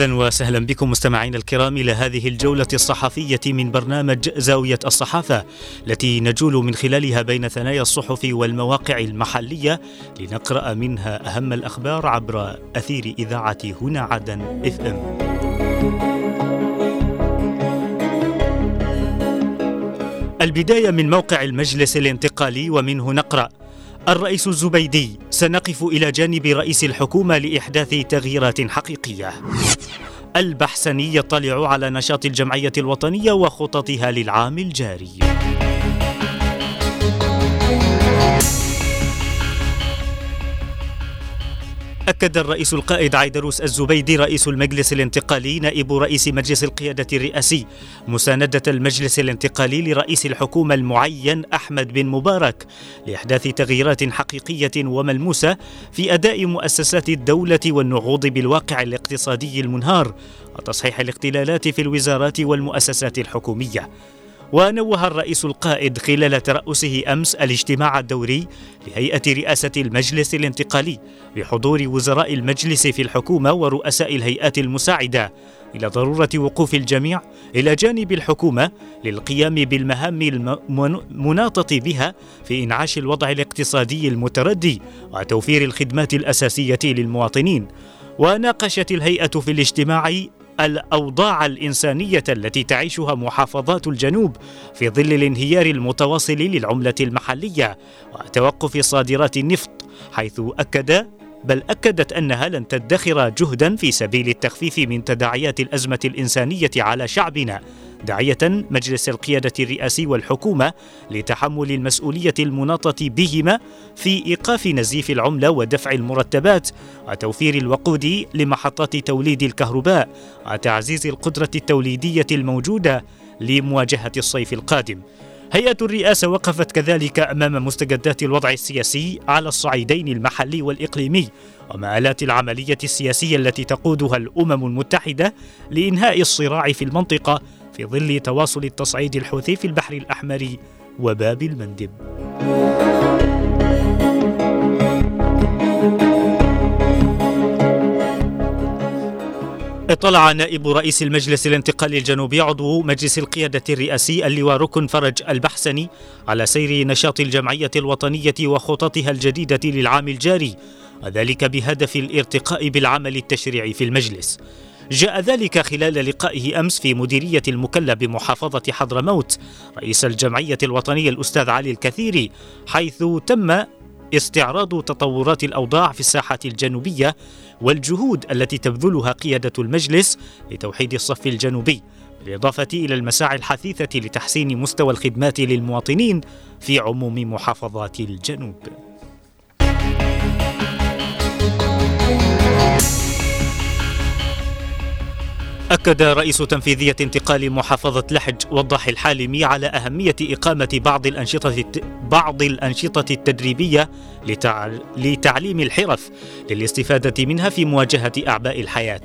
أهلا وسهلا بكم مستمعينا الكرام إلى هذه الجولة الصحفية من برنامج زاوية الصحافة التي نجول من خلالها بين ثنايا الصحف والمواقع المحلية لنقرأ منها أهم الأخبار عبر أثير إذاعة هنا عدن إف إم. البداية من موقع المجلس الانتقالي ومنه نقرأ الرئيس الزبيدي سنقف إلى جانب رئيس الحكومة لإحداث تغييرات حقيقية البحسني يطلع على نشاط الجمعية الوطنية وخططها للعام الجاري. أكد الرئيس القائد عيدروس الزبيدي رئيس المجلس الانتقالي نائب رئيس مجلس القيادة الرئاسي. مساندة المجلس الانتقالي لرئيس الحكومة المعين أحمد بن مبارك لإحداث تغييرات حقيقية وملموسة في أداء مؤسسات الدولة والنهوض بالواقع الاقتصادي المنهار وتصحيح الاختلالات في الوزارات والمؤسسات الحكومية. ونوه الرئيس القائد خلال ترأسه أمس الاجتماع الدوري لهيئة رئاسة المجلس الانتقالي بحضور وزراء المجلس في الحكومة ورؤساء الهيئات المساعدة إلى ضرورة وقوف الجميع إلى جانب الحكومة للقيام بالمهام المناطة بها في إنعاش الوضع الاقتصادي المتردي وتوفير الخدمات الأساسية للمواطنين. وناقشت الهيئة في الاجتماع الأوضاع الإنسانية التي تعيشها محافظات الجنوب في ظل الانهيار المتواصل للعملة المحلية وتوقف صادرات النفط حيث أكد بل أكدت أنها لن تدخر جهدا في سبيل التخفيف من تداعيات الأزمة الإنسانية على شعبنا. داعية مجلس القيادة الرئاسي والحكومة لتحمل المسؤولية المناطة بهما في إيقاف نزيف العملة ودفع المرتبات وتوفير الوقود لمحطات توليد الكهرباء وتعزيز القدرة التوليدية الموجودة لمواجهة الصيف القادم. هيئة الرئاسة وقفت كذلك أمام مستجدات الوضع السياسي على الصعيدين المحلي والإقليمي ومآلات العملية السياسية التي تقودها الأمم المتحدة لإنهاء الصراع في المنطقة في ظل تواصل التصعيد الحوثي في البحر الأحمر وباب المندب. اطلع نائب رئيس المجلس الانتقالي الجنوبي عضو مجلس القيادة الرئاسي اللواء ركن فرج البحسني على سير نشاط الجمعية الوطنية وخططها الجديدة للعام الجاري وذلك بهدف الارتقاء بالعمل التشريعي في المجلس. جاء ذلك خلال لقائه أمس في مديرية المكلا بمحافظه حضرموت رئيس الجمعية الوطنية الأستاذ علي الكثيري حيث تم استعراض تطورات الأوضاع في الساحه الجنوبية والجهود التي تبذلها قيادة المجلس لتوحيد الصف الجنوبي بالإضافة إلى المساعي الحثيثة لتحسين مستوى الخدمات للمواطنين في عموم محافظات الجنوب. أكد رئيس تنفيذية انتقال محافظة لحج وضح الحالمي على أهمية إقامة بعض الأنشطة بعض الأنشطة التدريبية لتعليم الحرف للاستفادة منها في مواجهة أعباء الحياة.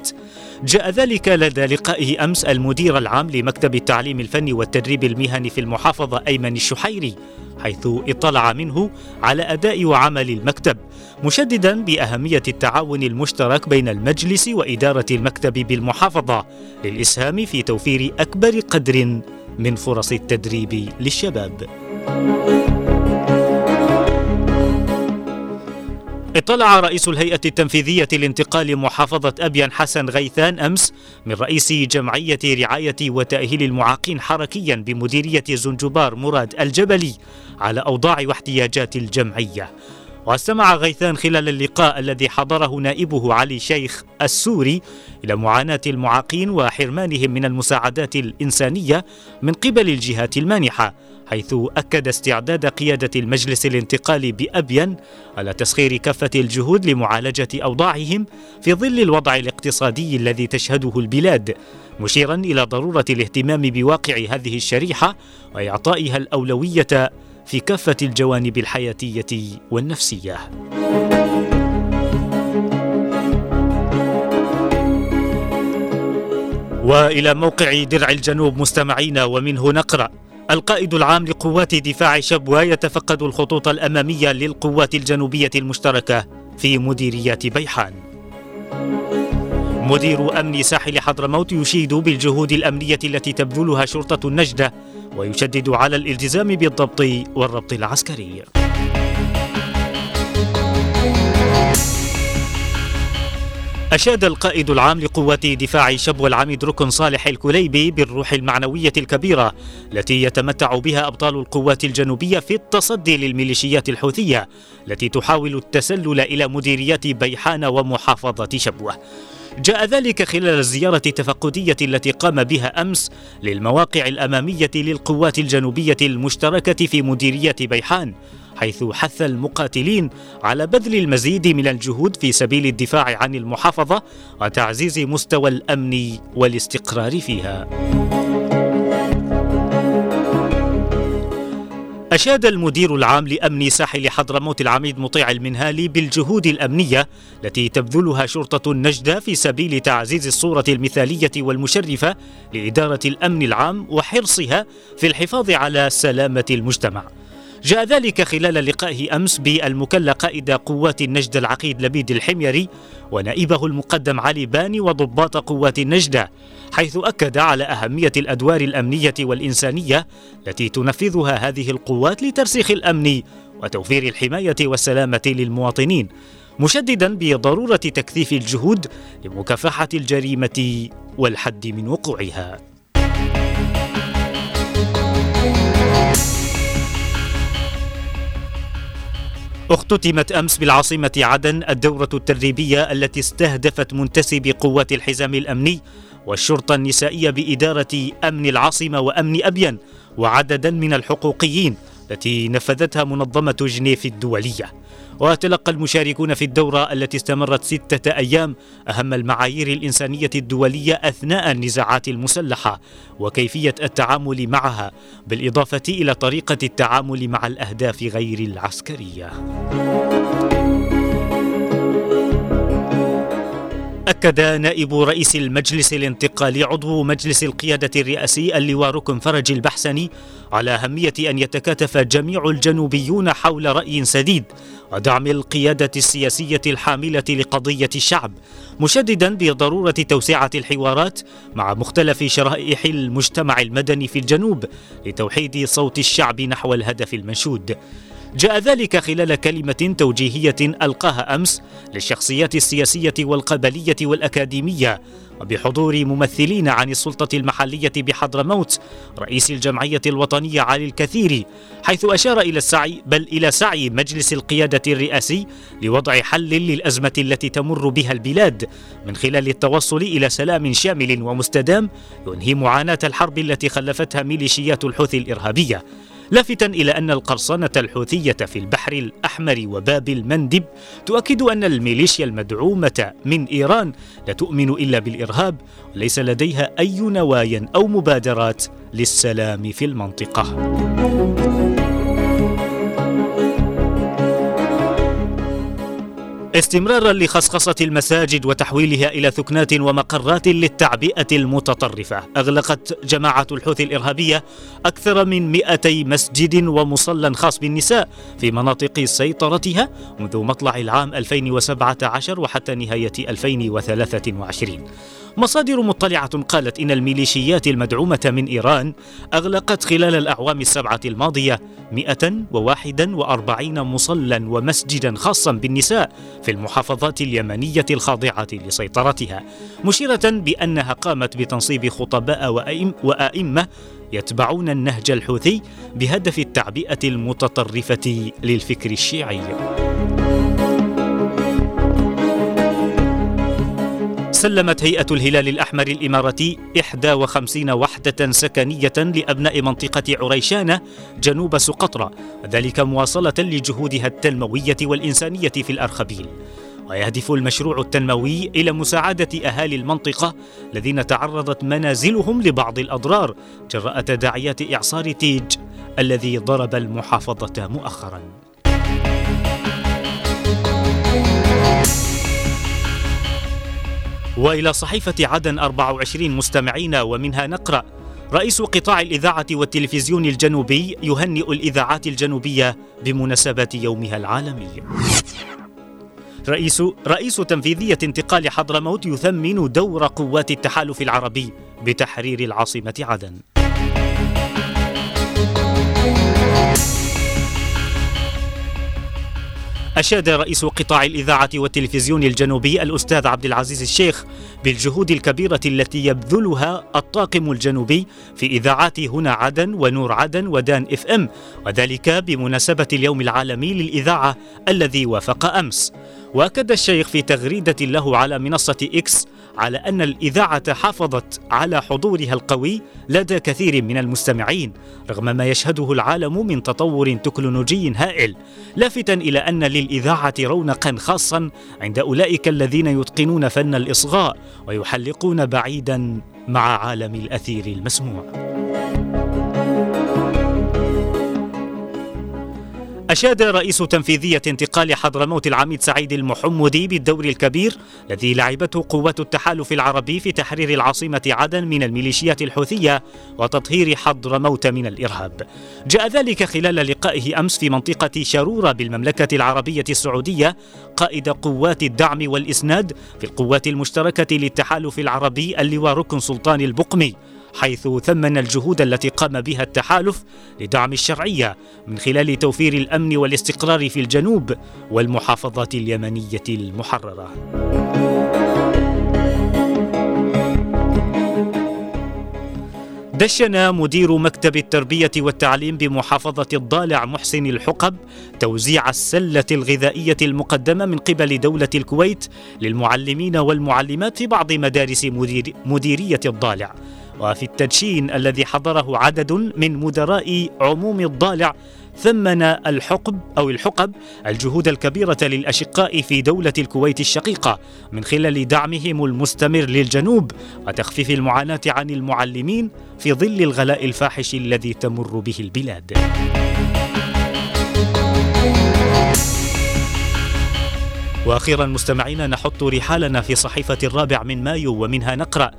جاء ذلك لدى لقائه أمس المدير العام لمكتب التعليم الفني والتدريب المهني في المحافظة أيمن الشحيري حيث اطلع منه على أداء وعمل المكتب مشددا بأهمية التعاون المشترك بين المجلس وإدارة المكتب بالمحافظة للإسهام في توفير أكبر قدر من فرص التدريب للشباب. اطلع رئيس الهيئة التنفيذية لانتقال محافظة أبيان حسن غيثان أمس من رئيس جمعية رعاية وتأهيل المعاقين حركيا بمديرية زنجبار مراد الجبلي على أوضاع واحتياجات الجمعية. واستمع غيثان خلال اللقاء الذي حضره نائبه علي شيخ السوري إلى معاناة المعاقين وحرمانهم من المساعدات الإنسانية من قبل الجهات المانحة. حيث أكد استعداد قيادة المجلس الانتقالي بأبين على تسخير كافة الجهود لمعالجة أوضاعهم في ظل الوضع الاقتصادي الذي تشهده البلاد مشيرا إلى ضرورة الاهتمام بواقع هذه الشريحة وإعطائها الأولوية في كافة الجوانب الحياتية والنفسية. وإلى موقع درع الجنوب مستمعينا ومنه نقرأ القائد العام لقوات دفاع شبوة يتفقد الخطوط الأمامية للقوات الجنوبية المشتركة في مديريات بيحان. مدير أمن ساحل حضرموت يشيد بالجهود الأمنية التي تبذلها شرطة النجدة ويشدد على الالتزام بالضبط والربط العسكري. أشاد القائد العام لقوات دفاع شبوة العميد ركن صالح الكليبي بالروح المعنوية الكبيرة التي يتمتع بها أبطال القوات الجنوبية في التصدي للميليشيات الحوثية التي تحاول التسلل إلى مديريات بيحان ومحافظة شبوة. جاء ذلك خلال الزيارة التفقدية التي قام بها أمس للمواقع الأمامية للقوات الجنوبية المشتركة في مديرية بيحان. حيث حث المقاتلين على بذل المزيد من الجهود في سبيل الدفاع عن المحافظة وتعزيز مستوى الأمن والاستقرار فيها. أشاد المدير العام لأمن ساحل حضرموت العميد مطيع المنهالي بالجهود الأمنية التي تبذلها شرطة النجدة في سبيل تعزيز الصورة المثالية والمشرفة لإدارة الأمن العام وحرصها في الحفاظ على سلامة المجتمع. جاء ذلك خلال لقائه أمس بالمكلى قائد قوات النجدة العقيد لبيد الحميري ونائبه المقدم علي باني وضباط قوات النجدة حيث أكد على أهمية الأدوار الأمنية والإنسانية التي تنفذها هذه القوات لترسيخ الأمن وتوفير الحماية والسلامة للمواطنين مشددا بضرورة تكثيف الجهود لمكافحة الجريمة والحد من وقوعها. اختتمت أمس بالعاصمة عدن الدورة التدريبية التي استهدفت منتسبي قوات الحزام الأمني والشرطة النسائية بإدارة أمن العاصمة وأمن أبين وعددا من الحقوقيين التي نفذتها منظمة جنيف الدولية. وتلقى المشاركون في الدورة التي استمرت ستة أيام أهم المعايير الإنسانية الدولية أثناء النزاعات المسلحة وكيفية التعامل معها بالإضافة إلى طريقة التعامل مع الأهداف غير العسكرية. أكد نائب رئيس المجلس الانتقالي عضو مجلس القيادة الرئاسي اللواء ركن فرج البحسني على أهمية أن يتكاتف جميع الجنوبيون حول رأي سديد ودعم القيادة السياسية الحاملة لقضية الشعب مشددا بضرورة توسعة الحوارات مع مختلف شرائح المجتمع المدني في الجنوب لتوحيد صوت الشعب نحو الهدف المنشود. جاء ذلك خلال كلمة توجيهية ألقاها أمس للشخصيات السياسية والقبلية والأكاديمية وبحضور ممثلين عن السلطة المحلية بحضرموت رئيس الجمعية الوطنية علي الكثير حيث أشار إلى السعي بل إلى سعي مجلس القيادة الرئاسي لوضع حل للأزمة التي تمر بها البلاد من خلال التوصل إلى سلام شامل ومستدام ينهي معاناة الحرب التي خلفتها ميليشيات الحوثي الإرهابية. لافتا إلى أن القرصنة الحوثية في البحر الأحمر وباب المندب تؤكد أن الميليشيا المدعومة من إيران لا تؤمن إلا بالإرهاب وليس لديها أي نوايا أو مبادرات للسلام في المنطقة. استمرارا لخصخصة المساجد وتحويلها إلى ثكنات ومقرات للتعبئة المتطرفة. أغلقت جماعة الحوثي الإرهابية أكثر من 200 مسجد ومصلى خاص بالنساء في مناطق سيطرتها منذ مطلع العام 2017 وحتى نهاية 2023 مصادر مطلعة قالت إن الميليشيات المدعومة من إيران أغلقت خلال الأعوام السبعة الماضية 141 مصلى ومسجدا خاصا بالنساء في المحافظات اليمنية الخاضعة لسيطرتها مشيرة بأنها قامت بتنصيب خطباء وأئمة يتبعون النهج الحوثي بهدف التعبئة المتطرفة للفكر الشيعي. سلمت هيئة الهلال الأحمر الإماراتي 51 وحدة سكنية لأبناء منطقة عريشانة جنوب سقطرى ذلك مواصلة لجهودها التنموية والإنسانية في الأرخبيل. ويهدف المشروع التنموي إلى مساعدة أهالي المنطقة الذين تعرضت منازلهم لبعض الأضرار جراء تداعيات إعصار تيج الذي ضرب المحافظة مؤخراً. وإلى صحيفة عدن 24 مستمعين ومنها نقرأ رئيس قطاع الإذاعة والتلفزيون الجنوبي يهنئ الإذاعات الجنوبية بمناسبة يومها العالمي رئيس رئيس تنفيذية انتقال حضرموت يثمن دور قوات التحالف العربي بتحرير العاصمة عدن. أشاد رئيس قطاع الإذاعة والتلفزيون الجنوبي الأستاذ عبد العزيز الشيخ بالجهود الكبيرة التي يبذلها الطاقم الجنوبي في إذاعات هنا عدن ونور عدن ودان إف إم وذلك بمناسبة اليوم العالمي للإذاعة الذي وافق أمس. وأكد الشيخ في تغريدة له على منصة إكس على أن الإذاعة حافظت على حضورها القوي لدى كثير من المستمعين رغم ما يشهده العالم من تطور تكنولوجي هائل لافتا إلى أن للإذاعة رونقا خاصا عند أولئك الذين يتقنون فن الإصغاء ويحلقون بعيدا مع عالم الأثير المسموع. أشاد رئيس تنفيذية انتقال حضرموت العميد سعيد المحمدي بالدور الكبير الذي لعبته قوات التحالف العربي في تحرير العاصمة عدن من الميليشيات الحوثية وتطهير حضرموت من الإرهاب. جاء ذلك خلال لقائه أمس في منطقة شارورة بالمملكة العربية السعودية قائد قوات الدعم والإسناد في القوات المشتركة للتحالف العربي اللواء ركن سلطان البقمي حيث ثمن الجهود التي قام بها التحالف لدعم الشرعية من خلال توفير الأمن والاستقرار في الجنوب والمحافظات اليمنية المحررة. دشن مدير مكتب التربية والتعليم بمحافظة الضالع محسن الحقب توزيع السلة الغذائية المقدمة من قبل دولة الكويت للمعلمين والمعلمات في بعض مدارس مدير مديرية الضالع وفي التدشين الذي حضره عدد من مدراء عموم الضالع ثمن الحقب أو الحقب الجهود الكبيرة للأشقاء في دولة الكويت الشقيقة من خلال دعمهم المستمر للجنوب وتخفيف المعاناة عن المعلمين في ظل الغلاء الفاحش الذي تمر به البلاد. وأخيرا مستمعينا نحط رحالنا في صحيفة الرابع من مايو ومنها نقرأ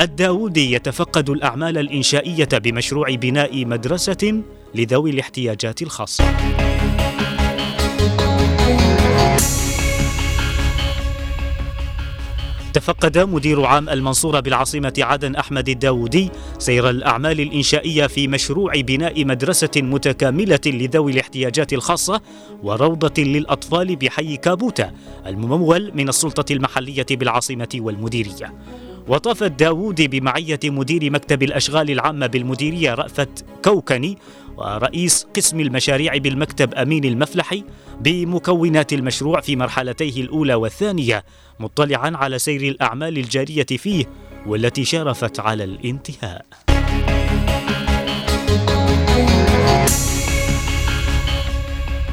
الداودي يتفقد الأعمال الإنشائية بمشروع بناء مدرسة لذوي الاحتياجات الخاصة. تفقد مدير عام المنصورة بالعاصمة عدن أحمد الداودي سير الأعمال الإنشائية في مشروع بناء مدرسة متكاملة لذوي الاحتياجات الخاصة وروضة للأطفال بحي كابوتا الممول من السلطة المحلية بالعاصمة والمديرية. وطاف الداوودي بمعية مدير مكتب الأشغال العامة بالمديرية رأفت كوكني ورئيس قسم المشاريع بالمكتب أمين المفلحي بمكونات المشروع في مرحلتيه الأولى والثانية مطلعا على سير الأعمال الجارية فيه والتي شرفت على الانتهاء.